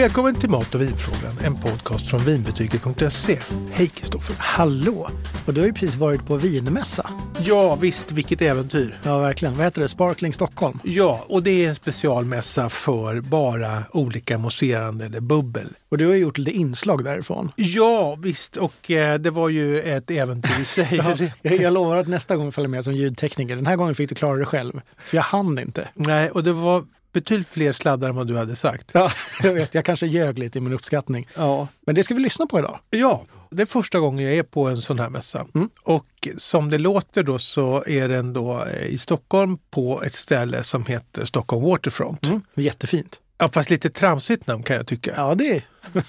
Välkommen till Mat och vinfrågan, en podcast från vinbetyget.se. Hej Kristoffer. Hallå! Och du har ju precis varit på vinmässa. Ja, visst, vilket äventyr. Ja, verkligen. Vad heter det? Sparkling Stockholm? Ja, och det är en specialmässa för bara olika mousserande eller bubbel. Och du har gjort lite inslag därifrån. Ja, visst, och eh, det var ju ett äventyr i sig. ja, jag, lovar att nästa gång följer med som ljudtekniker. Den här gången fick du klara det själv, för jag hann inte. Nej, och det var betydligt fler sladdar än vad du hade sagt. Ja, jag vet. Jag kanske ljög lite i min uppskattning. Ja. Men det ska vi lyssna på idag. Ja, det är första gången jag är på en sån här mässa. Mm. Och som det låter då så är den då eh, i Stockholm på ett ställe som heter Stockholm Waterfront. Mm. Jättefint. Ja, fast lite tramsigt namn kan jag tycka. Ja, det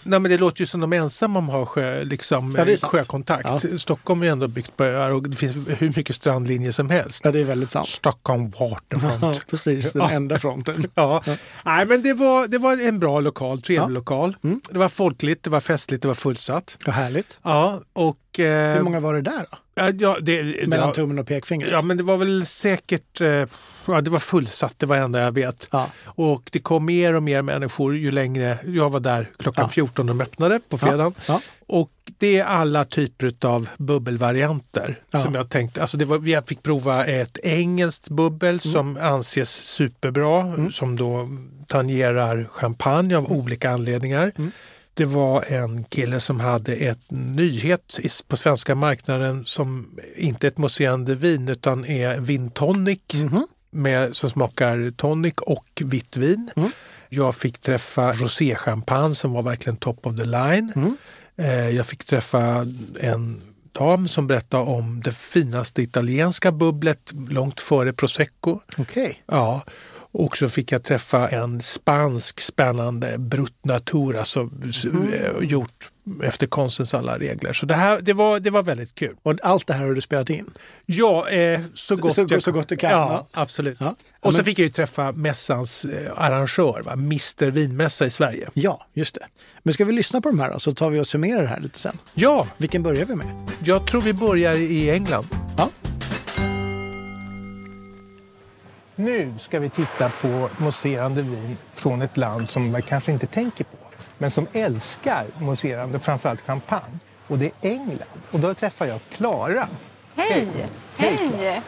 Nej, men det låter ju som de är ensamma om att ha sjö, liksom, Ja, sjökontakt. Ja. Stockholm är ändå byggt på öar och det finns hur mycket strandlinjer som helst. ja, det är väldigt sant. Stockholm Ja, Waterfront. precis. Den Ja. enda fronten. Ja. Nej, men det var, det var en bra lokal, trevlig Ja. lokal. Mm. Det var folkligt, det var festligt, det var fullsatt. Ja, härligt. Ja, och... Eh, Hur många var det där då? Ja, ja, det, Mellan var, tummen och pekfingret? ja, men det var väl säkert... Eh, ja, det var fullsatt, det var det enda jag vet. Ja. Och det kom mer och mer människor ju längre... Jag var där klockan Ja. 14 de öppnade på fredagen. Ja. Och det är alla typer av bubbelvarianter Ja. som jag tänkte. Alltså det var, jag fick prova ett engelskt bubbel som anses superbra, som då tangerar champagne av olika anledningar. Mm. Det var en kille som hade ett nyhet på svenska marknaden som inte är ett mousserande vin utan är vintonic Mhm. med, som smakar tonic och vitt vin. Mm. Jag fick träffa roséchampagne som var verkligen top of the line. Mm. Jag fick träffa en dam som berättade om det finaste italienska bubblet långt före prosecco. Okej. Ja. Och så fick jag träffa en spansk spännande Brut Natur, alltså s- eh, gjort efter konstens alla regler. Så det, här, det, var, det var väldigt kul. Och allt det här har du spelat in? Ja, eh, så, gott så- jag, så gott du kan, Ja, ja. absolut. Ja. Och så Men- fick jag ju träffa mässans eh, arrangör, va? Mr Vinmässa i Sverige. Ja, just det. Men ska vi lyssna på de här då, så tar vi och summerar det här lite sen. Ja, Vilken börjar vi med? jag tror vi börjar i England. Ja. Nu ska vi titta på mousserande vin från ett land som man kanske inte tänker på, men som älskar mousserande, framförallt champagne. Och det är England. Och då träffar jag Klara. Hej! Hej, Hej!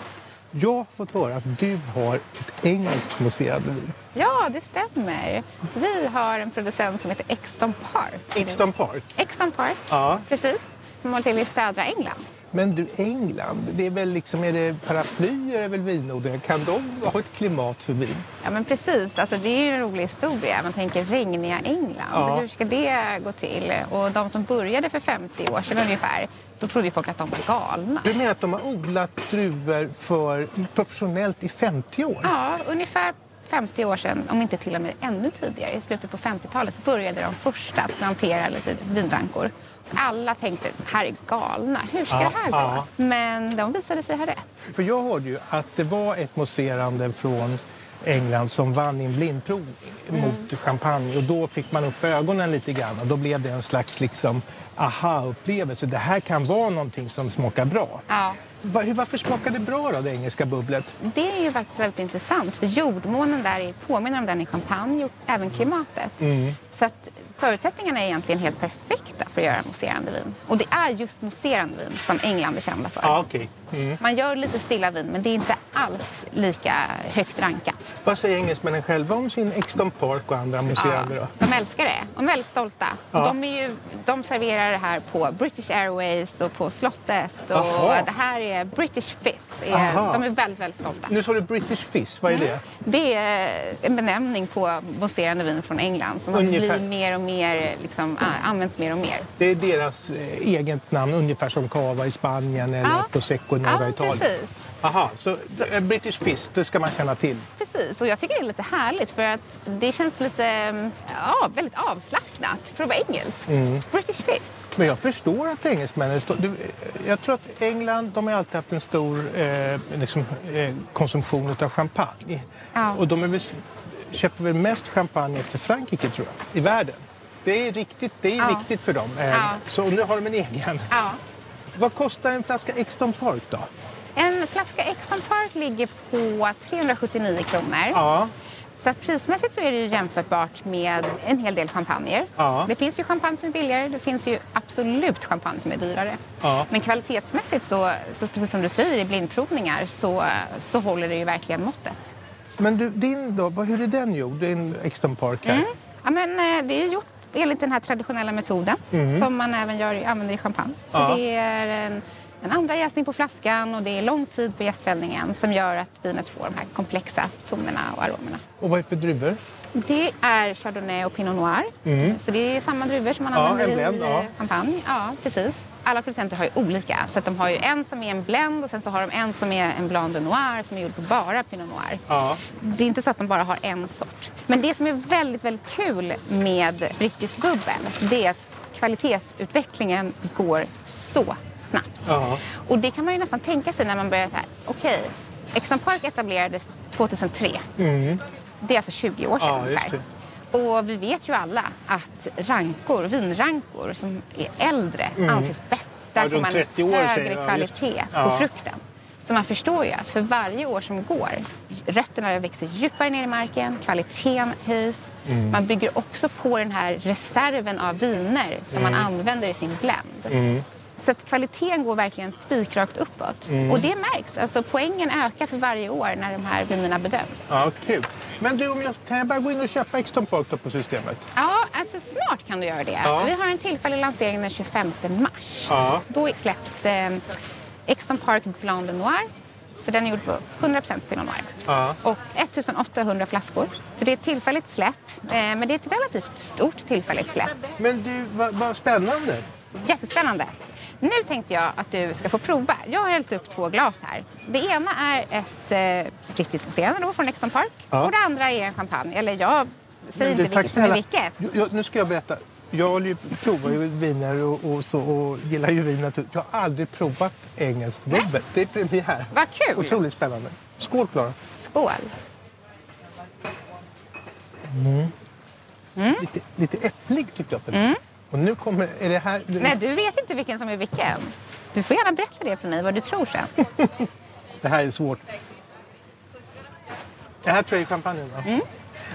Jag har fått höra att du har ett engelskt mousserande vin. Ja, det stämmer. Vi har en producent som heter Exton Park. Exton Park. Exton Park, Ja. precis. Som håller till i södra England. Men du, England, det är väl liksom, är det paraplyer är väl vinodlingar? Kan de ha ett klimat för vin? Ja, men precis. Alltså, det är ju en rolig historia. Man tänker regniga England. Ja. Hur ska det gå till? Och de som började för 50 år sedan ungefär, då trodde ju folk att de var galna. Du menar att de har odlat druvor för professionellt i 50 år? Ja, ungefär 50 år sedan, om inte till och med ännu tidigare, i slutet på 50-talet, började de första att plantera lite vinrankor. Alla tänkte, här är galna, hur ska Ja, det här gå? ja. Men de visade sig ha rätt. För jag hörde ju att det var ett mousserande från England som vann i en blindprovning mot champagne och då fick man upp ögonen lite grann och då blev det en slags liksom aha-upplevelse. Det här kan vara någonting som smakar bra. Ja. Varför smakar det bra då, det engelska bubblet? Det är ju faktiskt väldigt intressant för jordmånen där är- påminner om den i champagne och även klimatet. Så att förutsättningarna är egentligen helt perfekta för att göra mousserande vin. Och det är just mousserande vin som England är kända för. Ja, okej. Mm. Man gör lite stilla vin men det är inte alls lika högt rankat. Vad säger engelsmännen själva om sin Exton Park och andra mousserande då? de älskar det. De är väldigt stolta. Ja. De, är ju, de serverar det här på British Airways och på slottet. Och det här är British Fizz. Aha. de är väldigt, väldigt stolta. Nu sa du British Fizz, vad är det? Det är en benämning på mousserande vin från England som Ungefär. blir mer och mer, liksom, används mer och mer. Det är deras eh, eget namn, ungefär som cava i Spanien eller Ja. prosecco i norra Ja, Italien. precis. Aha, så eh, British Fizz, det ska man känna till. Precis, och jag tycker det är lite härligt för att det känns lite, mm, ja, väldigt avslappnat för att vara engelskt. Mm. British Fizz. Men jag förstår att engelsmännen... Jag tror att England de har alltid haft en stor eh, liksom, eh, konsumtion av champagne. Ja. Och de är väl, köper väl mest champagne efter Frankrike, tror jag, i världen. Det är, riktigt, det är Ja. viktigt för dem. Eh, Ja. Så nu har de en egen. Ja. Vad kostar en flaska Exton Park då? En flaska Exxon Park ligger på 379 kronor. Så att prismässigt så är det ju jämförbart med en hel del champagner. Ja. Det finns ju champagne som är billigare, det finns ju absolut champagne som är dyrare. Ja. Men kvalitetsmässigt så, så precis som du säger i blindprovningar så, så håller det ju verkligen måttet. Men du, din då, vad, hur är den gjord? Din Exton Park här? Ja, men, eh, det är gjort enligt den här traditionella metoden som man även gör, använder i champagne. Så Ja. det är en, en andra jäsning på flaskan och det är lång tid på jästfällningen som gör att vinet får de här komplexa tonerna och aromerna. Och vad är det för druvor? Det är Chardonnay och Pinot Noir. Så det är samma druvor som man Ja, använder en blend, i ja. eh, champagne. Ja, precis. Alla producenter har ju olika. Så de har ju en som är en blend och sen så har de en som är en Blanc de Noir som är gjord på bara Pinot Noir. Ja. Det är inte så att de bara har en sort. Men det som är väldigt, väldigt kul med brittisk bubbel det är att kvalitetsutvecklingen går så snabbt. Ja. Och det kan man ju nästan tänka sig när man börjar så här. Okej, Exxon Park etablerades 2003. Det är alltså 20 år sedan Mm. Ja, ungefär. Och vi vet ju alla att rankor, vinrankor som är äldre anses bättre. Där Mm. Ja, får man 30 år högre jag, kvalitet Ja. på frukten. Så man förstår ju att för varje år som går, rötterna växer djupare ner i marken, kvaliteten höjs. Mm. Man bygger också på den här reserven av viner som man Mm. använder i sin blend. Så att kvaliteten går verkligen spikrakt uppåt. Mm. Och det märks. Alltså poängen ökar för varje år när de här vinerna bedöms. Ja, kul. Men du, om jag, kan jag bara gå in och köpa då på systemet? Ja, alltså snart kan du göra det. Ja. Vi har en tillfällig lansering den 25 mars. Ja. Då släpps eh, Exton Park Blanc de Noir. Så den är gjord på 100% Pinot Noir. Ja. Och 1800 flaskor. Så det är ett tillfälligt släpp. Eh, men det är ett relativt stort tillfälligt släpp. Men du, vad, vad spännande. Jättespännande. Nu tänkte jag att du ska få prova. Jag har hällt upp två glas här. Det ena är ett eh, brittiskt mousserande då från Exton Park. Ja. Och det andra är en champagne. Eller jag säger Men inte vilket som är vilket. Jag, nu ska jag berätta. Jag provar ju viner och, och, så, och gillar ju vin naturligtvis. Jag har aldrig provat engelskt bubbel. Det är premiär. Vad kul! Otroligt spännande. Skål Klara. Skål! Lite, lite äpplig tyckte jag. att den är. Och nu kommer, är det här... Nej, du vet inte vilken som är vilken. Du får gärna berätta det för mig, vad du tror sen. Det här är svårt. Det här tror jag är champagnen va? Mm.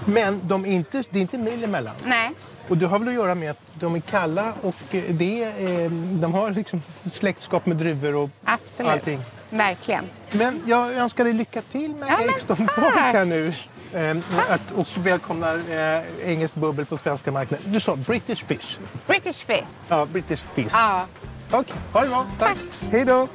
Men de är inte, det är inte mil emellan. Nej, Och det har väl att göra med att de är kalla och eh, det, eh, de har liksom släktskap med druvor och absolut. allting. Verkligen. Men jag önskar dig lycka till med Ja. Park här nu. Eh, att, och välkomnar eh, engelskt bubbel på svenska marknaden. Du sa British Fish. British Fizz. Ja, British Fish. Ja. Okej, ha det bra. Tack. Hej då.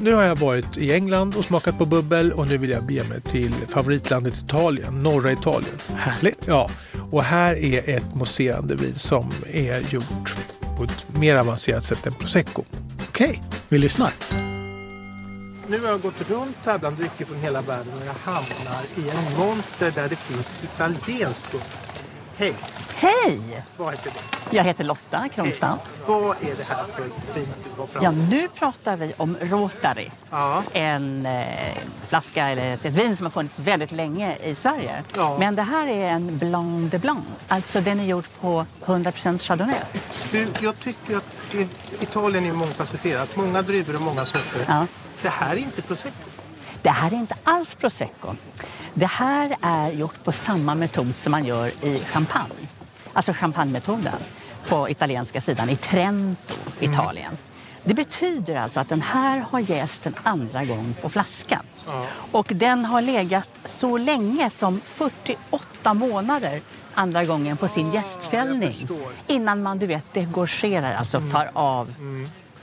Nu har jag varit i England och smakat på bubbel och nu vill jag bege mig till favoritlandet Italien, norra Italien. Härligt. Ja, och här är ett mousserande vin som är gjort på ett mer avancerat sätt än prosecco. Okej, vi lyssnar. Nu har jag gått runt här bland drycker från hela världen och jag hamnar i en monter där det finns italienskt bubbel. Hej, Hej! vad heter det? Jag heter Lotta Kronstam. Vad är det här för fint du har fram? Ja, nu pratar vi om Rotary. Ja. En eh, flaska eller ett, vin som har funnits väldigt länge i Sverige. Ja. Men det här är en Blanc de Blanc. Alltså den är gjord på 100% Chardonnay. Du, jag tycker att Italien är mångfacetterat. Många druvor och många sorter. Ja. Det här är inte prosecco. Det här är inte alls prosecco. Det här är gjort på samma metod som man gör i champagne. Alltså champagnemetoden på italienska sidan i Trento, Italien. Det betyder alltså att den här har jäst en andra gång på flaskan. Och den har legat så länge som 48 månader andra gången på sin jästfällning. förstår. Innan man, du vet, degorgerar, alltså tar av,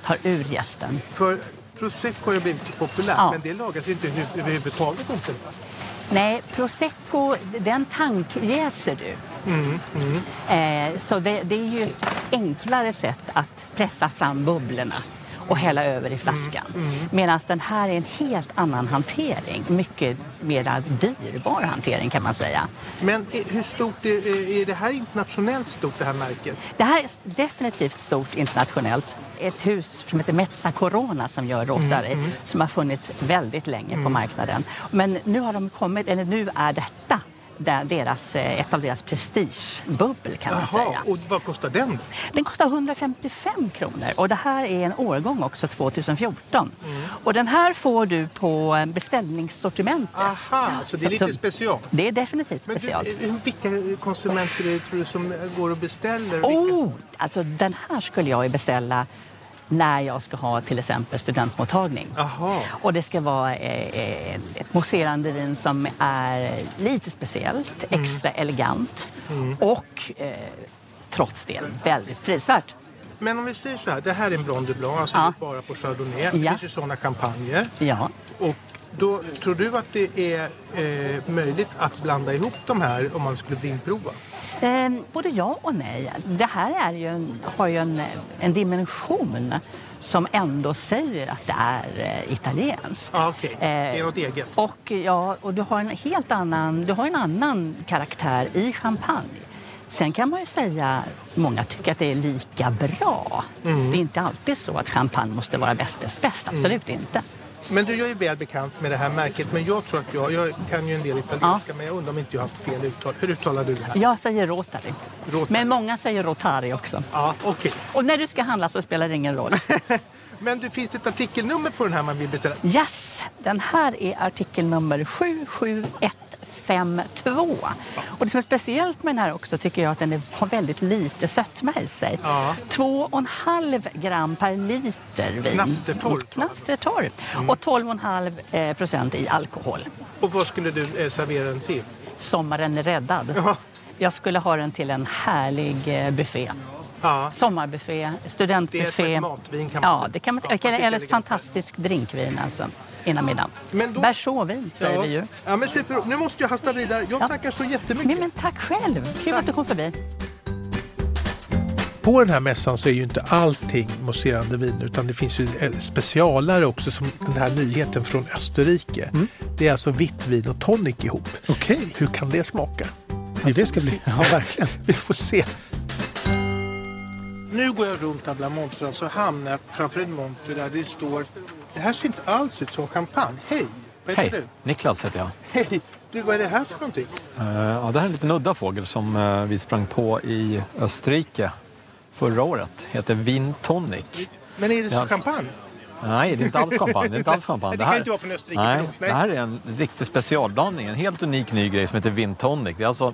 tar ur jästen. För prosecco har ju blivit så populärt Ja. men det lagas ju inte hu- överhuvudtaget inte. Nej, prosecco, den tankjäser du. Eh, så det, det är ju ett enklare sätt att pressa fram bubblorna och hälla över i flaskan. Medan den här är en helt annan hantering. Mycket mer dyrbar hantering kan man säga. Men hur stort är, är det här internationellt stort det här märket? Det här är definitivt stort internationellt. Ett hus som heter Mezza Corona som gör Rotary som har funnits väldigt länge på marknaden. Men nu har de kommit, eller nu är detta där deras, eh, ett av deras prestigebubbel kan man Jaha, säga. och vad kostar den? Den kostar 155 kronor och det här är en årgång också 2014. Och den här får du på eh, beställningssortimentet. Aha, så det är lite special. Det är definitivt du, eh, vilka konsumenter är det tror du som går och beställer? Vilka- Oh, alltså den här skulle jag beställa när jag ska ha till exempel studentmottagning. Aha. Och det ska vara eh, eh, ett mousserande vin som är lite speciellt, Mm. extra elegant och eh, trots det väldigt prisvärt. Men om vi säger så här, det här är en Blanc de Blanc, alltså Ja. bara på Chardonnay. Det Ja. finns ju sådana champagner. Ja. Och då, tror du att det är eh, möjligt att blanda ihop de här om man skulle blindprova? Eh, både ja och nej. Det här är ju en, har ju en, en dimension som ändå säger att det är eh, italienskt. Ja, okej. Det är något eget. Och, ja, och du har en helt annan, du har en annan karaktär i champagne. Sen kan man ju säga, många tycker att det är lika bra. Mm. Det är inte alltid så att champagne måste vara bäst, bäst, bäst. Absolut inte. Men du, jag är väl bekant med det här märket, men jag tror att jag, jag kan ju en del italienska, ja. men jag undrar om inte jag haft fel uttal. Hur uttalar du det här? Jag säger Rotary. Rotary. Men många säger Rotari också. Ja, okay. Och när du ska handla så spelar det ingen roll. men du, finns det ett artikelnummer på den här man vill beställa? Yes! Den här är artikelnummer 771 5,2. Och det som är speciellt med den här också tycker jag att den har väldigt lite sötma i sig. Ja. 2,5 gram per liter vin. Knastertorr. Knastertorr. Mm. Och 12,5 eh, procent i alkohol. Och vad skulle du eh, servera den till? Sommaren är räddad. Ja. Jag skulle ha den till en härlig eh, buffé. Ja. Sommarbuffé, Det är studentbuffé. matvin kan man Ja, säga. det kan man. Ja, Eller ett fantastiskt drinkvin alltså, innan middagen. Men då- Bersåvin säger ja. vi ju. Ja, men super. Nu måste jag hasta vidare. Jag Ja. tackar så jättemycket. Men, men tack själv! Kul att du kom förbi. På den här mässan så är ju inte allting mousserande vin utan det finns ju eh, specialare också som den här nyheten från Österrike. Det är alltså vitt vin och tonic ihop. Okej. Hur kan det smaka? Hur det ska bli. Ja, verkligen. Vi får se. Nu går jag runt Abla Montrans och hamnar framför en monter där det står Det här ser inte alls ut som champagne. Hej! Vad heter Hej, du? Niklas heter jag. Hej! Du, vad är det här för någonting? Eh, ja, det här är en liten udda fågel som eh, vi sprang på i Österrike förra året. heter Vin Tonic. Men är det så alltså- champagne? Nej, det är inte alls champagne. Det, är inte alls champagne. Det kan inte vara från Österrike, Nej. Nej. det här är en riktig specialblandning. En helt unik ny grej som heter Vin Tonic. Det är alltså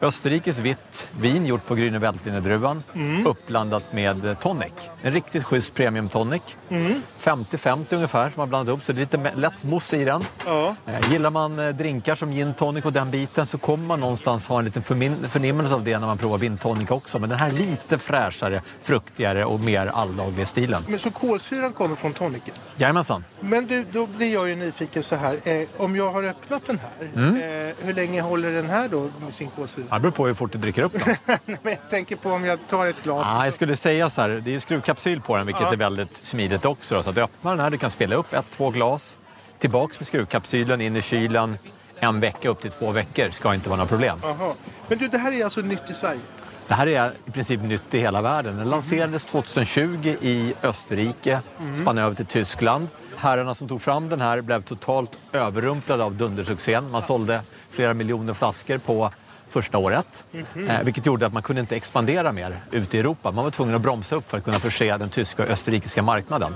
Österrikes vitt vin gjort på Grüne Veltliner-druvan Mm. uppblandat med eh, tonic. En riktigt schysst premium tonic. Mm. 50-50 ungefär som man blandat upp så det är lite lätt mousse i den. Ja. Eh, Gillar man eh, drinkar som gin tonic och den biten så kommer man någonstans ha en liten förnimmelse av det när man provar gin tonic också. Men den här lite fräschare, fruktigare och mer alldaglig stilen. Men så kolsyran kommer från tonicen? Jajamensan. Men du, då blir jag ju nyfiken så här. Eh, om jag har öppnat den här, Mm. eh, hur länge håller den här då med sin kolsyra? Det beror på hur fort du dricker upp den. Nej, men jag tänker på om jag tar ett glas. Ah, jag skulle säga så här, det är skruvkapsyl på den vilket Ja. är väldigt smidigt också. Då. Så att du öppnar den här, du kan spela upp ett, två glas. Tillbaks med skruvkapsylen, in i kylen. En vecka upp till två veckor ska inte vara några problem. Aha. Men du, det här är alltså nytt i Sverige? Det här är i princip nytt i hela världen. Den lanserades 2020 i Österrike, spann över till Tyskland. Herrarna som tog fram den här blev totalt överrumplade av dundersuccén. Man sålde flera miljoner flaskor på första året. Eh, vilket gjorde att man kunde inte expandera mer ute i Europa. Man var tvungen att bromsa upp för att kunna förse den tyska och österrikiska marknaden.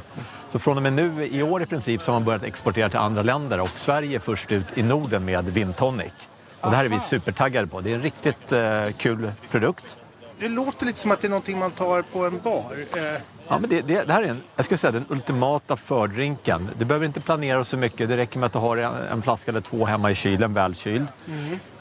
Så från och med nu i år i princip så har man börjat exportera till andra länder och Sverige är först ut i Norden med Vin Tonic. Och det här är vi supertaggade på. Det är en riktigt eh, kul produkt. Det låter lite som att det är någonting man tar på en bar. Eh, Ja, men det, det, det här är en, jag skulle säga den ultimata fördrinken. Du behöver inte planera så mycket. Det räcker med att du har en, en flaska eller två hemma i kylen, välkyld.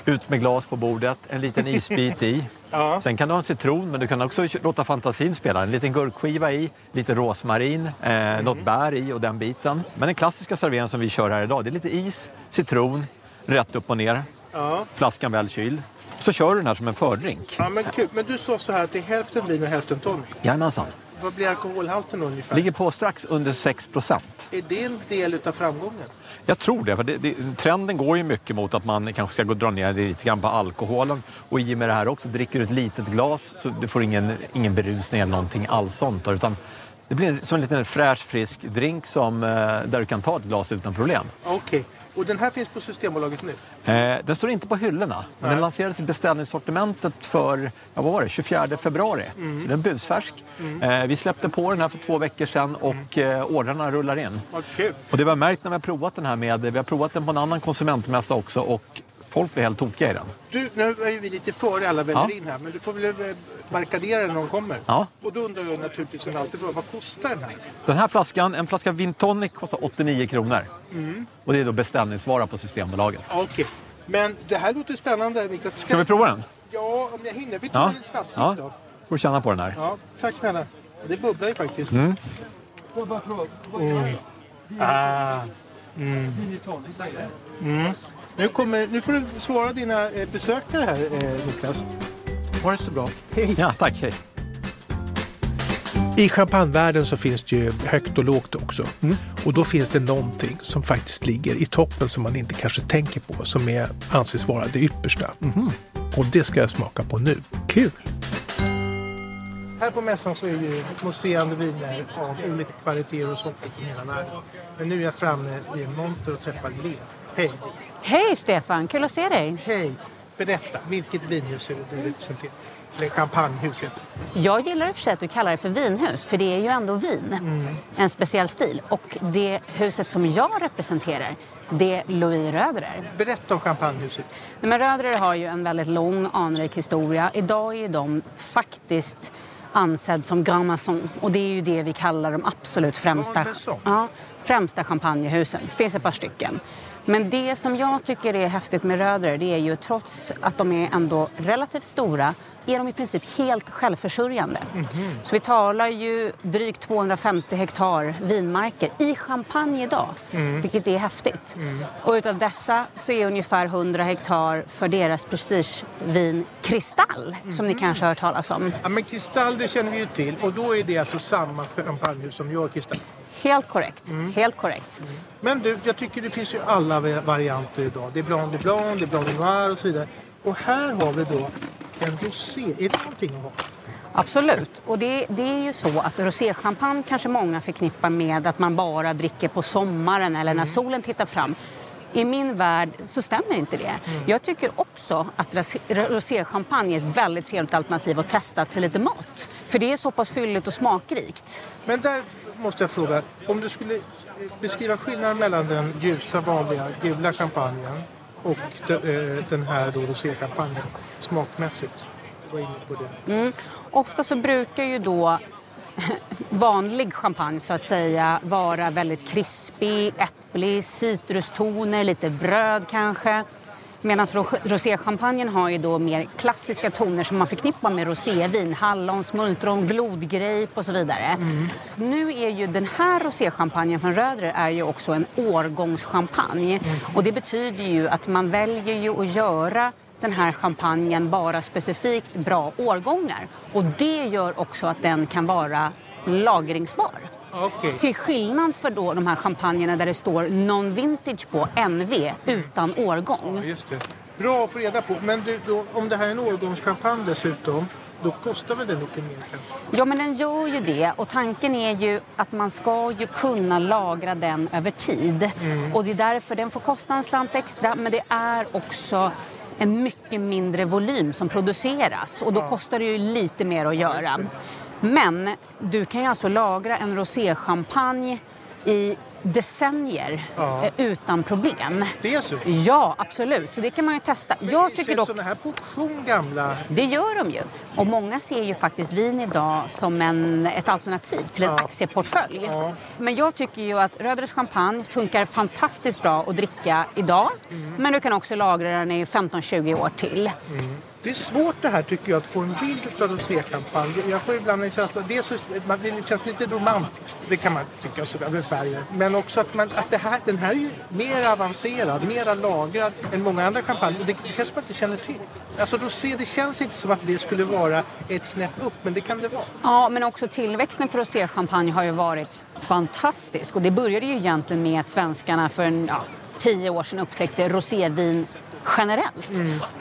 Ut med glas på bordet, en liten isbit i. Ja. Sen kan du ha en citron, men du kan också låta fantasin spela. En liten gurkskiva i, lite rosmarin, eh, något bär i och den biten. Men den klassiska serveringen som vi kör här idag, det är lite is, citron, rätt upp och ner. ja. Flaskan väl kyld. Så kör du den här som en fördrink. ja, men kul. Men du sa så här att det är hälften vin och hälften tonic. Jajamensan. Vad blir alkoholhalten ungefär? Ligger på strax under 6 procent. Är det en del av framgången? Jag tror det, för det, det, trenden går ju mycket mot att man kanske ska gå dra ner lite grann på alkoholen. Och i och med det här också, dricker du ett litet glas så du får ingen, ingen berusning eller någonting alls sånt. Utan det blir som en liten fräsch, frisk drink som, eh, där du kan ta ett glas utan problem. Okej. Och den här finns på Systembolaget nu? Eh, den står inte på hyllorna. Men den lanserades i beställningssortimentet för ja, vad var det, 24 februari. Så den är busfärsk. Eh, vi släppte på den här för två veckor sedan och eh, ordrarna rullar in. Kul! Och det vi har märkt när vi har provat den här med, vi har provat den på en annan konsumentmässa också och folk blir helt tokiga i den. Du, nu är vi lite före alla väller Ja. in här, men du får väl eh, barrikadera när de kommer? Ja. Och då undrar jag naturligtvis som alltid, vad kostar den här? Den här flaskan, en flaska Vin Tonic kostar 89 kronor. Och det är då beställningsvara på Systembolaget. Ja, Okej. Men det här låter spännande, Niklas. Ska vi prova den? Ja, om jag hinner. Vi tar Ja. en snabbsikt ja. då. Får känna på den här. Ja, tack snälla. Det bubblar ju faktiskt. Mm. Mm. Ah. Mm. Mm. Nu, kommer, nu får du svara dina eh, besökare här, eh, Niklas. Ha det så bra. Hej! Ja, tack. Hej. I champagnevärlden så finns det ju högt och lågt också. Och då finns det någonting som faktiskt ligger i toppen som man inte kanske tänker på, som är, anses vara det yppersta. Och det ska jag smaka på nu. Kul! Här på mässan så är det mousserande viner av olika kvaliteter och sorter från hela världen. Men nu är jag framme vid en monter och träffar Linn. Hej! Hej Stefan, kul att se dig. Hej! Berätta, vilket vinhus är det du representerar? Eller champagnehus heter det. Jag gillar i och för sig att du kallar det för vinhus, för det är ju ändå vin. En speciell stil. Och det huset som jag representerar, det är Louis Röderer. Berätta om champagnehuset. Nej, Men Röderer har ju en väldigt lång anrik historia. Idag är de faktiskt ansedd som Grand Maison och det är ju det vi kallar de absolut främsta, ja, främsta champagnehusen. Det finns ett par stycken. Men det som jag tycker är häftigt med Röderer det är ju trots att de är ändå relativt stora är de i princip helt självförsörjande. Så vi talar ju drygt 250 hektar vinmarker i Champagne idag, vilket är häftigt. Och utav dessa så är ungefär 100 hektar för deras prestigevin Kristall, som ni kanske har hört talas om. Ja, men Kristall det känner vi ju till och då är det alltså samma champagnehus som gör Kristall. Helt korrekt. Helt korrekt. Men du, jag tycker det finns ju alla va- varianter idag. Det är Blanc de Blanc, det är Blanc de Noir och så vidare. Och här har vi då en rosé. Är det någonting att ha? Absolut. Och det, det är ju så att roséchampagne kanske många förknippar med att man bara dricker på sommaren eller när solen tittar fram. I min värld så stämmer inte det. Jag tycker också att ros- roséchampagne är ett väldigt trevligt alternativ att testa till lite mat. För det är så pass fylligt och smakrikt. Men där måste jag fråga, om du skulle eh, beskriva skillnaden mellan den ljusa vanliga gula champagnen och de, eh, den här roséchampagnen smakmässigt. Var inne på det. Mm. Ofta så brukar ju då vanlig champagne så att säga vara väldigt krispig, äpplig, citrustoner, lite bröd kanske. Medan ro- roséchampagnen har ju då mer klassiska toner som man förknippar med rosévin. Hallon, smultron, blodgrape och så vidare. Nu är ju den här roséchampagnen från Rödre är ju också en årgångschampagne. Och det betyder ju att man väljer ju att göra den här champagnen bara specifikt bra årgångar. Och det gör också att den kan vara lagringsbar. Okej. Till skillnad för då de här champagnerna där det står non-vintage på, NV, utan årgång. Just det. Bra att få reda på. Men du, då, om det här är en årgångschampagne dessutom, då kostar väl den lite mer kanske? Ja, men den gör ju det. Och tanken är ju att man ska ju kunna lagra den över tid. Och det är därför den får kosta en slant extra, men det är också en mycket mindre volym som produceras och då kostar det ju lite mer att göra. Men du kan ju alltså lagra en roséchampagne i decennier Ja. eh, utan problem. Det är så? Ja, absolut. Så det kan man ju testa. Jag tycker dock... sådana här på auktion gamla? Det gör de ju. Och många ser ju faktiskt vin idag som en, ett alternativ till en Ja. aktieportfölj. Ja. Men jag tycker ju att Rödres champagne funkar fantastiskt bra att dricka idag. Mm. Men du kan också lagra den i 15-20 år till. Det är svårt det här tycker jag att få en bild av roséchampagne. Jag får ibland en känsla, det, så, det känns lite romantiskt, det kan man tycka så med färger. Men också att, man, att det här, den här är ju mer avancerad, mer lagrad än många andra champagne. Det, det kanske man inte känner till. Alltså rosé, det känns inte som att det skulle vara ett snäpp upp, men det kan det vara. Ja, men också tillväxten för roséchampagne har ju varit fantastisk. Och det började ju egentligen med att svenskarna för en, ja, tio år sedan upptäckte rosévin generellt.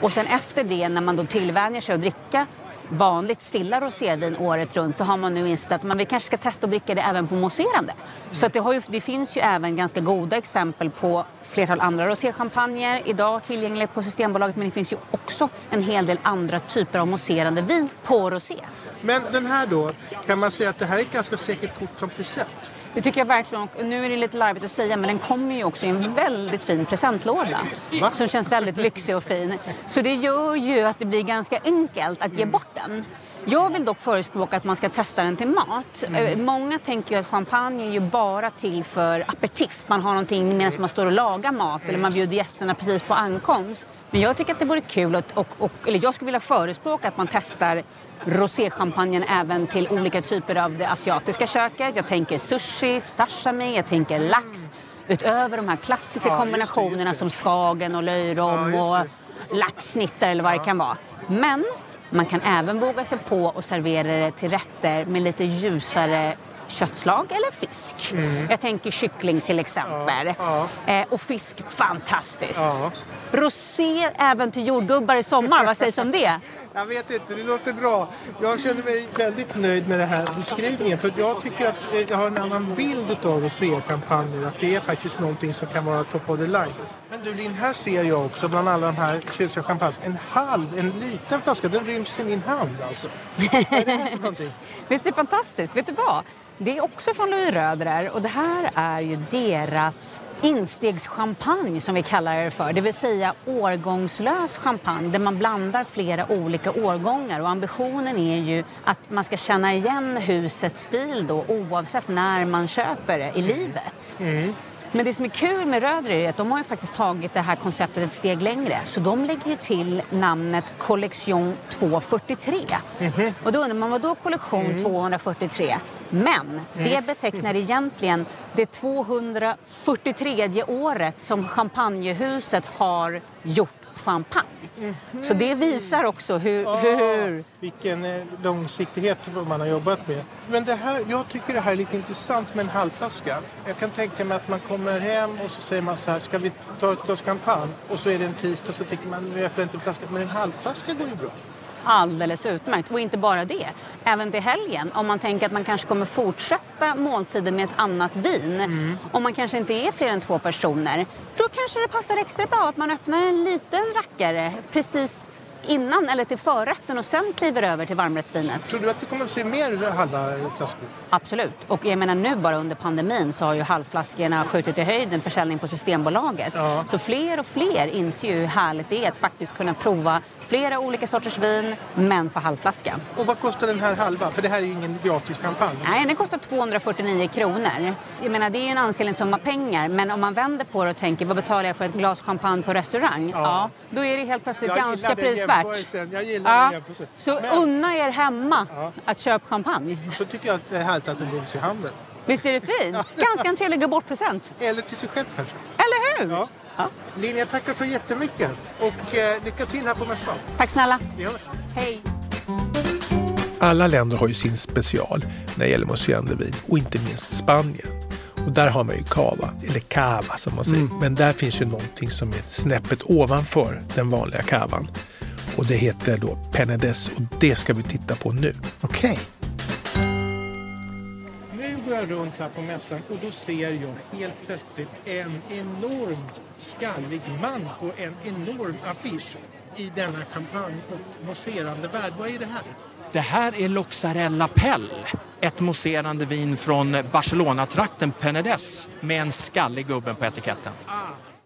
Och sen efter det, när man då tillvänjer sig att dricka vanligt stilla rosévin året runt så har man nu insett att man vi kanske ska testa att dricka det även på mousserande. Så att det, har ju, det finns ju även ganska goda exempel på flertal andra roséchampagner idag tillgängliga på Systembolaget men det finns ju också en hel del andra typer av mousserande vin på rosé. Men den här då, kan man säga att det här är ett ganska säkert kort som present? Det tycker jag verkligen. Nu är det lite larvigt att säga men den kommer ju också i en väldigt fin presentlåda. Va? Som känns väldigt lyxig och fin. Så det gör ju att det blir ganska enkelt att ge bort den. Jag vill dock förespråka att man ska testa den till mat. Eh, Många tänker ju att champagne är ju bara till för aperitif. Man har någonting medan man står och lagar mat eller man bjuder gästerna precis på ankomst. Men jag tycker att det vore kul, att, och, och, eller jag skulle vilja förespråka att man testar roséchampagnen även till olika typer av det asiatiska köket. Jag tänker sushi, sashimi, jag tänker lax. Utöver de här klassiska Ja, just det, kombinationerna just det. som skagen och löjrom Ja, och laxsnittar eller vad det kan vara. Men man kan även våga sig på och servera det till rätter med lite ljusare köttslag eller fisk. Jag tänker kyckling till exempel. Mm. Ja, Eh, och fisk, fantastiskt. Ja. Rosé även till jordgubbar i sommar, vad sägs om det? Jag vet inte, det låter bra. Jag känner mig väldigt nöjd med den här beskrivningen. För jag tycker att eh, jag har en annan bild av roséchampagner. Att det är faktiskt någonting som kan vara top of the line. Men du Linn, här ser jag också bland alla de här tjusiga champagne. En halv, en liten flaska, den ryms i min hand alltså. Vad är det här för någonting? Visst är det fantastiskt? Vet du vad? Det är också från Louis Röderer och det här är ju deras instegschampagne som vi kallar det för. Det vill säga årgångslös champagne där man blandar flera olika årgångar och ambitionen är ju att man ska känna igen husets stil då oavsett när man köper det i livet. Men det som är kul med Röder är att de har ju faktiskt tagit det här konceptet ett steg längre. Så de lägger ju till namnet Collection 243. Och då undrar man, vad då kollektion 243? Men det betecknar egentligen det 243 året som champagnehuset har gjort champagne. Så det visar också hur... hur Vilken eh, långsiktighet man har jobbat med. Men det här, jag tycker det här är lite intressant med en halvflaska. Jag kan tänka mig att man kommer hem och så säger man så här, ska vi ta ett glas champagne? Och så är det en tisdag så tycker man, vi öppnar inte en flaska. Men en halvflaska går ju bra. Alldeles utmärkt. Och inte bara det. Även till helgen, om man tänker att man kanske kommer fortsätta måltiden med ett annat vin. Om man kanske inte är fler än två personer. Då kanske det passar extra bra att man öppnar en liten rackare precis innan eller till förrätten och sen kliver över till varmrättsvinet. Tror du att det kommer att se mer halva flaskor? Absolut. Och jag menar nu bara under pandemin så har ju halvflaskorna skjutit i höjden försäljning på Systembolaget. Ja. Så fler och fler inser ju hur härligt det är att faktiskt kunna prova flera olika sorters vin men på halvflaska. Och vad kostar den här halva? För det här är ju ingen gratis champagne. Nej, den kostar 249 kronor. Jag menar, det är en ansenlig summa pengar men om man vänder på det och tänker vad betalar jag för ett glas champagne på restaurang? Ja. då är det helt plötsligt ganska gillar jämförelsen. Jag gillar Ja. jämförelsen. Så Men- unna er hemma att köpa champagne. Så tycker jag att det är härligt att den ryms i handen. Visst är det fint? Ganska en trevlig gå-bort-present. Eller till sig själv kanske. Eller hur? Ja. Ja. Linn, jag tackar så jättemycket. Och eh, lycka till här på mässan. Tack snälla. Vi hörs. Hej. Alla länder har ju sin special när det gäller mousserande vin och inte minst Spanien. Och där har man ju cava, eller cava som man säger. Men där finns ju någonting som är snäppet ovanför den vanliga cavan. Och det heter då Penedès och det ska vi titta på nu. Okej. Nu går jag runt här på mässan och då ser jag helt plötsligt en enorm skallig man på en enorm affisch i denna kampanj och mousserande värld. Vad är det här? Det här är Loxarella Pell, ett mousserande vin från Barcelona-trakten Penedès med en skallig gubben på etiketten. Ah,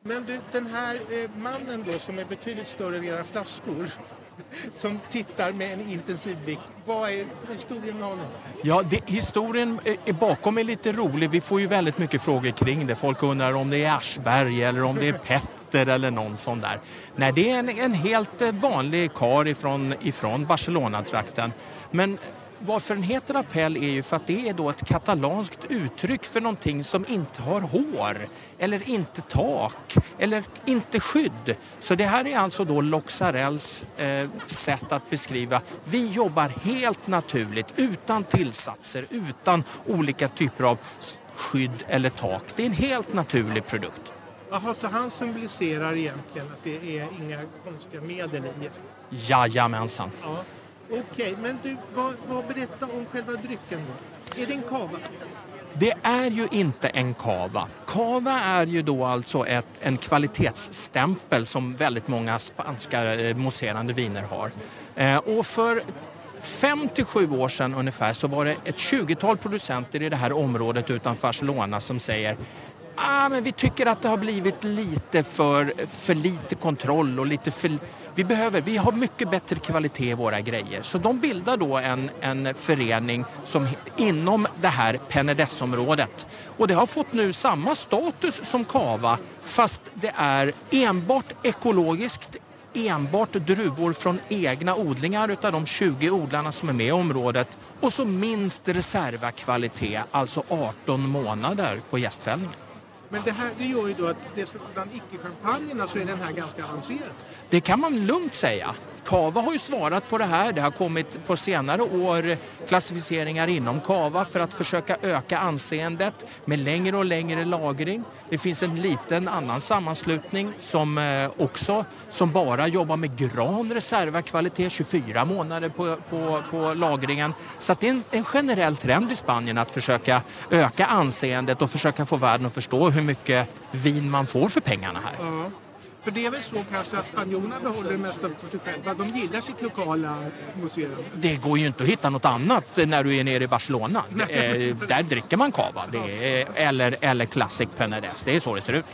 men du, den här eh, mannen då som är betydligt större än era flaskor som tittar med en intensiv blick. Vad är historien med honom? Ja, det, historien är- är bakom är lite rolig. Vi får ju väldigt mycket frågor kring det. Folk undrar om det är Aschberg eller om det är Petter eller någon sån där. Nej, det är en, en helt eh, vanlig kar ifrån, ifrån Barcelona-trakten. Men varför den heter Appell är ju för att det är då ett katalanskt uttryck för någonting som inte har hår eller inte tak eller inte skydd. Så det här är alltså då Loxarells eh, sätt att beskriva vi jobbar helt naturligt utan tillsatser, utan olika typer av skydd eller tak. Det är en helt naturlig produkt. Jaha, så han symboliserar egentligen att det är inga konstiga medel i. Jajamensan. Ja. Okej, men du, vad, vad berätta om själva drycken då. Är det en kava? Det är ju inte en kava. Kava är ju då alltså ett, en kvalitetsstämpel som väldigt många spanska eh, mousserande viner har. Eh, och för fem till sju år sedan ungefär så var det ett 20-tal producenter i det här området utanför Barcelona som säger ah, men vi tycker att det har blivit lite för, för lite kontroll och lite för vi, behöver, vi har mycket bättre kvalitet i våra grejer. Så de bildar då en, en förening som, inom det här Penedessområdet. Och det har fått nu samma status som Kava fast det är enbart ekologiskt, enbart druvor från egna odlingar utav de 20 odlarna som är med i området och så minst reservakvalitet, alltså 18 månader på gästfällningen. Men det här det gör ju då att det, bland icke-champagnerna så är den här ganska avancerad. Det kan man lugnt säga. Kava har ju svarat på det här. Det har kommit på senare år klassificeringar inom Kava för att försöka öka anseendet med längre och längre lagring. Det finns en liten annan sammanslutning som eh, också som bara jobbar med gran reservakvalitet, 24 månader på, på, på lagringen. Så det är en, en generell trend i Spanien att försöka öka anseendet och försöka få världen att förstå hur mycket vin man får för pengarna här. Ja. För det är väl så kanske att spanjorerna behåller det mesta för sig själva. De gillar sitt lokala museum. Det går ju inte att hitta något annat när du är nere i Barcelona. Eh, där dricker man cava. Är, eller, eller Classic Penedès. Det är så det ser ut.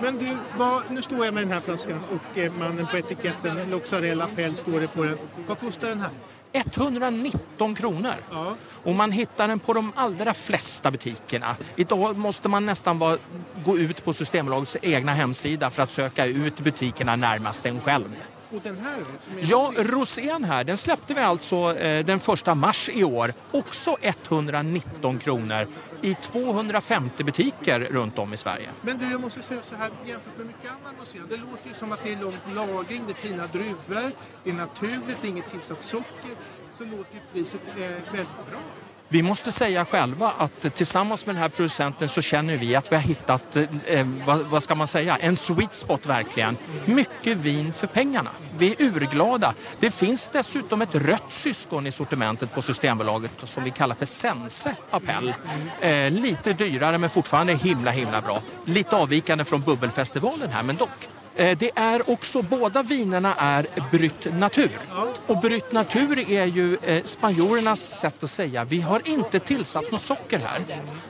Men du, vad, nu står jag med den här flaskan och eh, mannen på etiketten, Loxarella Pell står det på den. Vad kostar den här? 119 kronor. Ja. Och man hittar den på de allra flesta butikerna. Idag måste man nästan bara gå ut på Systembolagets egna hemsida för att söka ut butikerna närmast en själv. Och den här Ja, rosén här, den släppte vi alltså eh, den första mars i år. Också 119 kronor i 250 butiker runt om i Sverige. Men du, jag måste säga så här, jämfört med mycket annan museum. Det låter ju som att det är lång lagring, det är fina druvor, det är naturligt, det är inget tillsatt socker. Så låter ju priset eh, väldigt bra. Vi måste säga själva att tillsammans med den här producenten så känner vi att vi har hittat, eh, eh, vad, vad ska man säga, en sweet spot verkligen. Mycket vin för pengarna. Vi är urglada. Det finns dessutom ett rött syskon i sortimentet på Systembolaget som vi kallar för Sense Appell. Eh, lite dyrare men fortfarande himla himla bra. Lite avvikande från bubbelfestivalen här men dock. Eh, det är också, båda vinerna är brytt natur. Och brytt natur är ju eh, spanjorernas sätt att säga vi har inte tillsatt något socker här.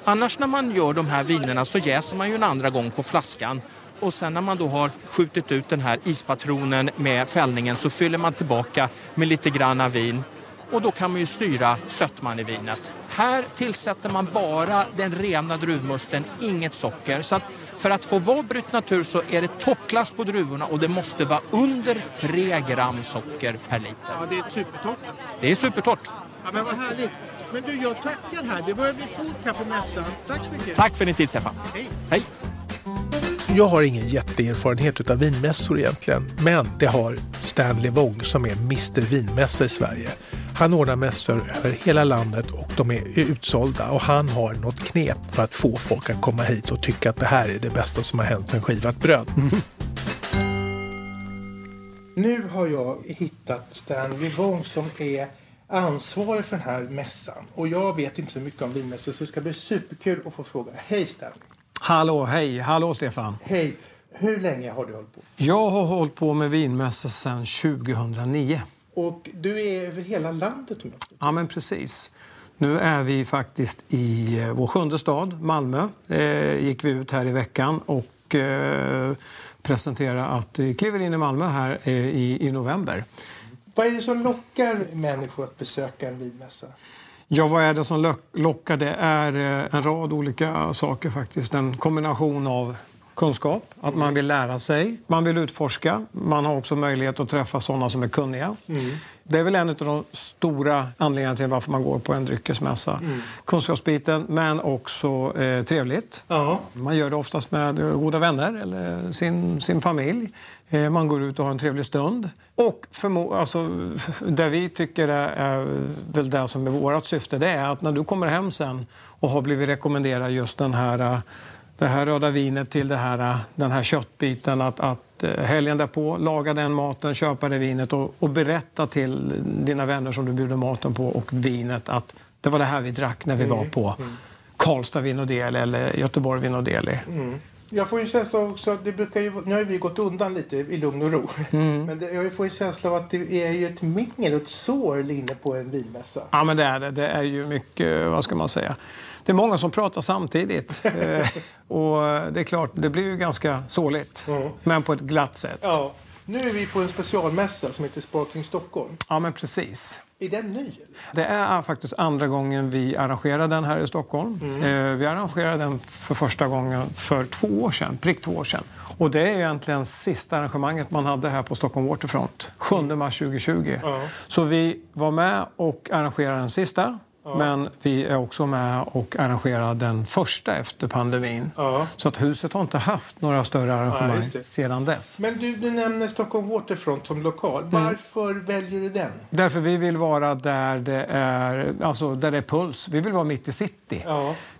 Annars när man gör de här vinerna så jäser man ju en andra gång på flaskan. Och sen när man då har skjutit ut den här ispatronen med fällningen så fyller man tillbaka med lite granna vin. Och då kan man ju styra sötman i vinet. Här tillsätter man bara den rena druvmusten, inget socker. Så att för att få vara brytt natur så är det toppklass på druvorna och det måste vara under 3 gram socker per liter. Ja, det är supertoppen. Det är supertorrt. Ja, men vad härligt. Men du, jag tackar här. Det börjar bli fullt här på mässan. Tack så mycket. Tack för din tid Stefan. Hej. Hej. Jag har ingen jätteerfarenhet av vinmässor egentligen, men det har Stanley Wong som är Mr Vinmässa i Sverige. Han ordnar mässor över hela landet och de är utsålda och han har något knep för att få folk att komma hit och tycka att det här är det bästa som har hänt sen skivat bröd. Nu har jag hittat Stanley Wong som är ansvarig för den här mässan. Och jag vet inte så mycket om vinmässor så det ska bli superkul att få fråga. Hej Stanley! Hallå, hej. Hallå, Stefan. Hej! Hur länge har du hållit på? Jag har hållit på med vinmässa sedan 2009. Och du är över hela landet. Ja, men precis. Nu är vi faktiskt i eh, vår sjunde stad, Malmö. Eh, gick vi ut här i veckan och eh, presenterade att vi kliver in i Malmö här eh, i, i november. Vad är det som lockar människor att besöka en vinmässa? Ja, vad är det som lock- lockar? Det är eh, en rad olika saker faktiskt. En kombination av kunskap, att man vill lära sig, man vill utforska. Man har också möjlighet att träffa sådana som är kunniga. Det är väl en av de stora anledningarna till varför man går på en dryckesmässa. Kunskapsbiten, men också eh, trevligt. Ja. Man gör det oftast med goda vänner eller sin, sin familj. Eh, Man går ut och har en trevlig stund. Och förmo- alltså, det vi tycker är, är väl det som är vårt syfte, det är att när du kommer hem sen och har blivit rekommenderad just den här, det här röda vinet till det här, eh, den här köttbiten, att, att eh, helgen därpå laga den maten, köpa det vinet och, och berätta till dina vänner som du bjuder maten på och vinet att det var det här vi drack när vi var på Karlstad Vinodel eller Göteborg Vinodeli. Jag får ju känsla också att det brukar ju, nu har vi gått undan lite i lugn och ro. Men det, jag får en känsla av att det är ju ett mingel och ett sorl inne på en vinmässa. Ja, men det är det. Det är ju mycket, vad ska man säga? Det är många som pratar samtidigt. Eh, och det är klart, det blir ju ganska såligt. Men på ett glatt sätt. Ja, Ja. Nu är vi på en specialmässa som heter Sparkling Stockholm. men precis. Är den ny? Eller? Det är faktiskt andra gången vi arrangerar den här i Stockholm. Eh, Vi arrangerade den för första gången för två år sedan, prick två år sedan. Och det är egentligen sista arrangemanget man hade här på Stockholm Waterfront, 7 mars 2020. Så vi var med och arrangerade den sista. Men vi är också med och arrangerar den första efter pandemin. Ja. Så att huset har inte haft några större arrangemang det. sedan dess. Men du, du nämner Stockholm Waterfront som lokal. Varför väljer du den? Därför vi vill vara där det är, alltså där det är puls. Vi vill vara mitt i city.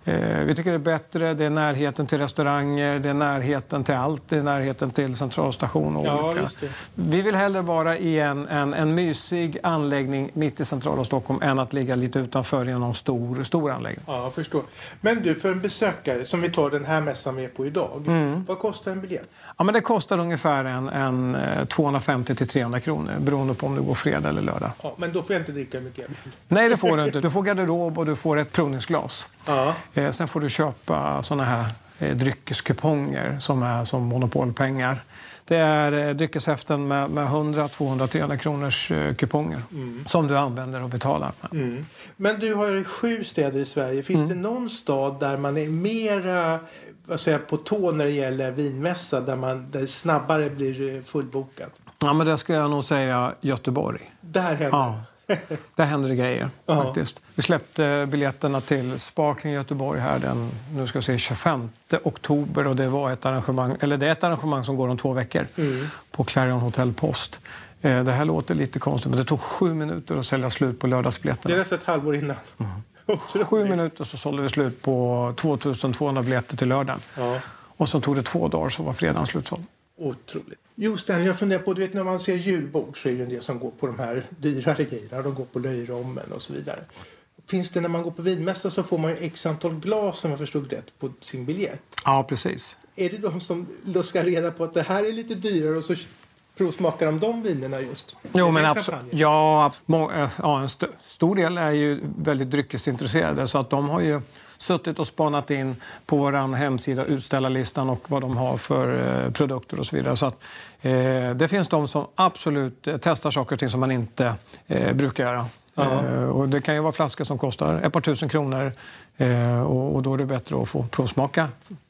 Eh, vi tycker det är bättre, det är närheten till restauranger, det är närheten till allt, det är närheten till centralstation och Ja, olika. Vi vill hellre vara i en, en, en mysig anläggning mitt i centrala Stockholm än att ligga lite utanför i någon stor, stor anläggning. Ja, jag förstår. Men du, för en besökare som vi tar den här mässan vi är på idag. Vad kostar en biljett? Ja, men det kostar ungefär en, en eh, 250 till 300 kronor beroende på om du går fredag eller lördag. Ja, men då får jag inte dricka mycket. Nej, det får du inte. Du får garderob och du får ett provningsglas. Ja. Eh, sen får du köpa såna här eh, dryckeskuponger som är som monopolpengar. Det är eh, dryckeshäften med, med 100, 200, 300 kronors eh, kuponger som du använder och betalar med. Men du har ju sju städer i Sverige. Finns det någon stad där man är mera vad säger, på tå när det gäller vinmässa där man där snabbare blir eh, fullbokat? Ja, men det ska jag nog säga Göteborg. Där händer Ja. Där händer det grejer. Ja. faktiskt. Vi släppte biljetterna till Sparkling Göteborg här den nu ska jag säga, 25 oktober. Och det, var ett arrangemang, eller det är ett arrangemang som går om två veckor på Clarion Hotel Post. Eh, Det här låter lite konstigt, men det tog sju minuter att sälja slut på Det är lördagsbiljetterna. nästan ett halvår innan. Sju minuter så sålde vi slut på 2200 biljetter till lördagen. Ja. Och så tog det två dagar så var fredagen slutsåld. Otroligt. Just det, jag funderar på, du vet när man ser julbord så är det en del som går på de här dyrare grejerna. De går på löjrommen och så vidare. Finns det när man går på vinmässa så får man ju x antal glas om jag förstod rätt på sin biljett. Ja, precis. Är det de som luskar reda på att det här är lite dyrare och så provsmakar de de vinerna just? Jo, men absolut. Ja, eh, ja, en st stor del är ju väldigt dryckesintresserade så att de har ju suttit och spanat in på vår hemsida utställarlistan och vad de har för eh, produkter och så vidare. Så att, eh, det finns de som absolut eh, testar saker och ting som man inte eh, brukar göra. Eh, och det kan ju vara flaskor som kostar ett par tusen kronor och, då är det bättre att få provsmaka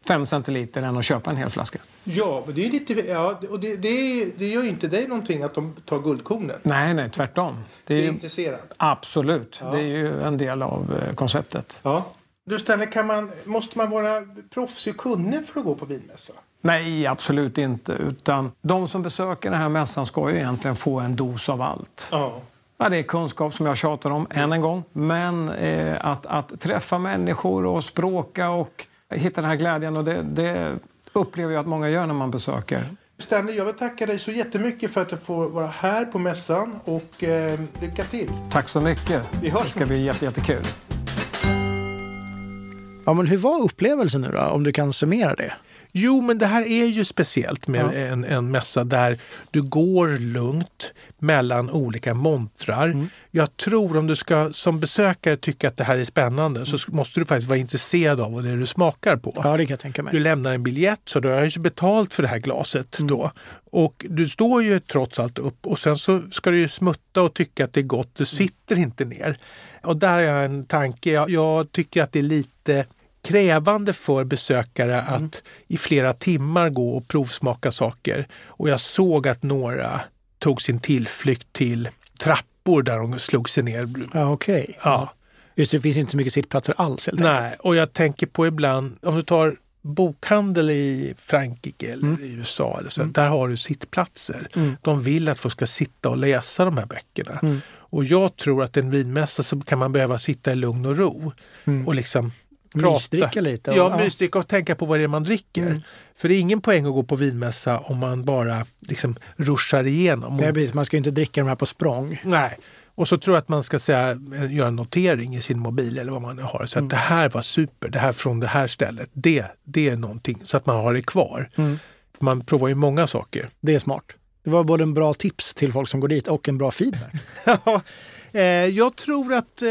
fem centiliter än att köpa en hel flaska. Ja, men det är lite... Ja, och det, det, är, det gör ju inte dig någonting att de tar guldkornen. Nej, nej, tvärtom. Det Det är är ju, intresserad. absolut. Det är ju en del av konceptet. Ja. Du Stanley, kan man, måste man vara proffsig och kunnig för att gå på vinmässa? Nej, absolut inte. Utan de som besöker den här mässan ska ju egentligen få en dos av allt. Ja. Ja, det är kunskap som jag tjatar om än en gång. Men eh, att, att träffa människor och språka och hitta den här glädjen. Och det, det upplever jag att många gör när man besöker. Stanley, jag vill tacka dig så jättemycket för att jag får vara här på mässan och eh, lycka till. Tack så mycket. Det ska bli jätte, jättekul. Ja, men hur var upplevelsen nu då, om du kan summera det? Jo, men det här är ju speciellt med en, en mässa där du går lugnt mellan olika montrar. Jag tror om du ska som besökare tycka att det här är spännande så måste du faktiskt vara intresserad av vad det är du smakar på. Ja, det kan jag tänka mig. Du lämnar en biljett så du har ju betalt för det här glaset då. Och du står ju trots allt upp och sen så ska du ju smutta och tycka att det är gott. Du sitter inte ner. Och där har jag en tanke. Jag, jag tycker att det är lite krävande för besökare att i flera timmar gå och provsmaka saker. Och jag såg att några tog sin tillflykt till trappor där de slog sig ner. Ja, okej. Ja. Just det, det finns inte så mycket sittplatser alls helt enkelt. Nej, och jag tänker på ibland, om du tar bokhandel i Frankrike eller i USA, eller så, där har du sittplatser. De vill att folk ska sitta och läsa de här böckerna. Och jag tror att en vinmässa så kan man behöva sitta i lugn och ro och liksom Mysdricka lite och- ja, mysdricka och tänka på vad det är man dricker. Mm. För det är ingen poäng att gå på vinmässa om man bara liksom ruschar igenom. Precis, man ska inte dricka de här på språng. Nej. Och så tror jag att man ska säga, eh, göra en notering i sin mobil eller vad man har. Så Mm. att det här var super, det här från det här stället. Det, det är någonting, så att man har det kvar. Mm. Man provar ju många saker. Det är smart. Det var både en bra tips till folk som går dit och en bra feedback. Ja, eh, jag tror att eh,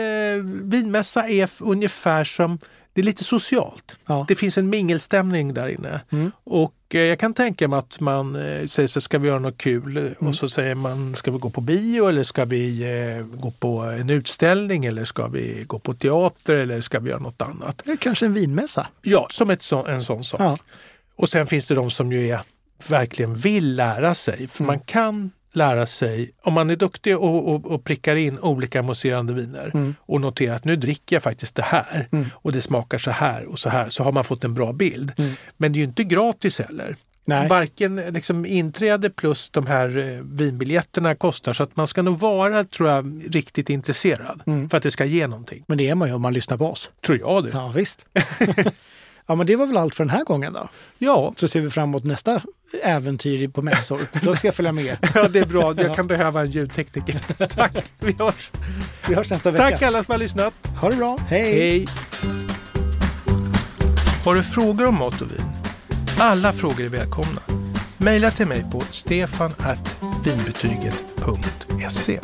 vinmässa är ungefär som, det är lite socialt. Ja. Det finns en mingelstämning där inne. Mm. Och eh, jag kan tänka mig att man eh, säger så ska vi göra något kul? Mm. Och så säger man, ska vi gå på bio eller ska vi eh, gå på en utställning eller ska vi gå på teater eller ska vi göra något annat? Kanske en vinmässa. Ja, som ett så, en sån sak. Ja. Och sen finns det de som ju är, verkligen vill lära sig. För man kan lära sig, om man är duktig och, och, och prickar in olika mousserande viner och noterar att nu dricker jag faktiskt det här och det smakar så här och så här, så har man fått en bra bild. Men det är ju inte gratis heller. Nej. Varken liksom, inträde plus de här eh, vinbiljetterna kostar så att man ska nog vara, tror jag, riktigt intresserad för att det ska ge någonting. Men det är man ju om man lyssnar på oss. Tror jag det. Ja, visst. ja, men det var väl allt för den här gången då. Ja, Så ser vi fram emot nästa äventyr på mässor. Då ska jag följa med. ja det är bra. Jag kan behöva en ljudtekniker. Tack, vi hörs. Vi hörs nästa vecka. Tack alla som har lyssnat. Ha det bra. Hej! Hej! Har du frågor om mat och vin? Alla frågor är välkomna. Maila till mig på stefan.vinbetyget.se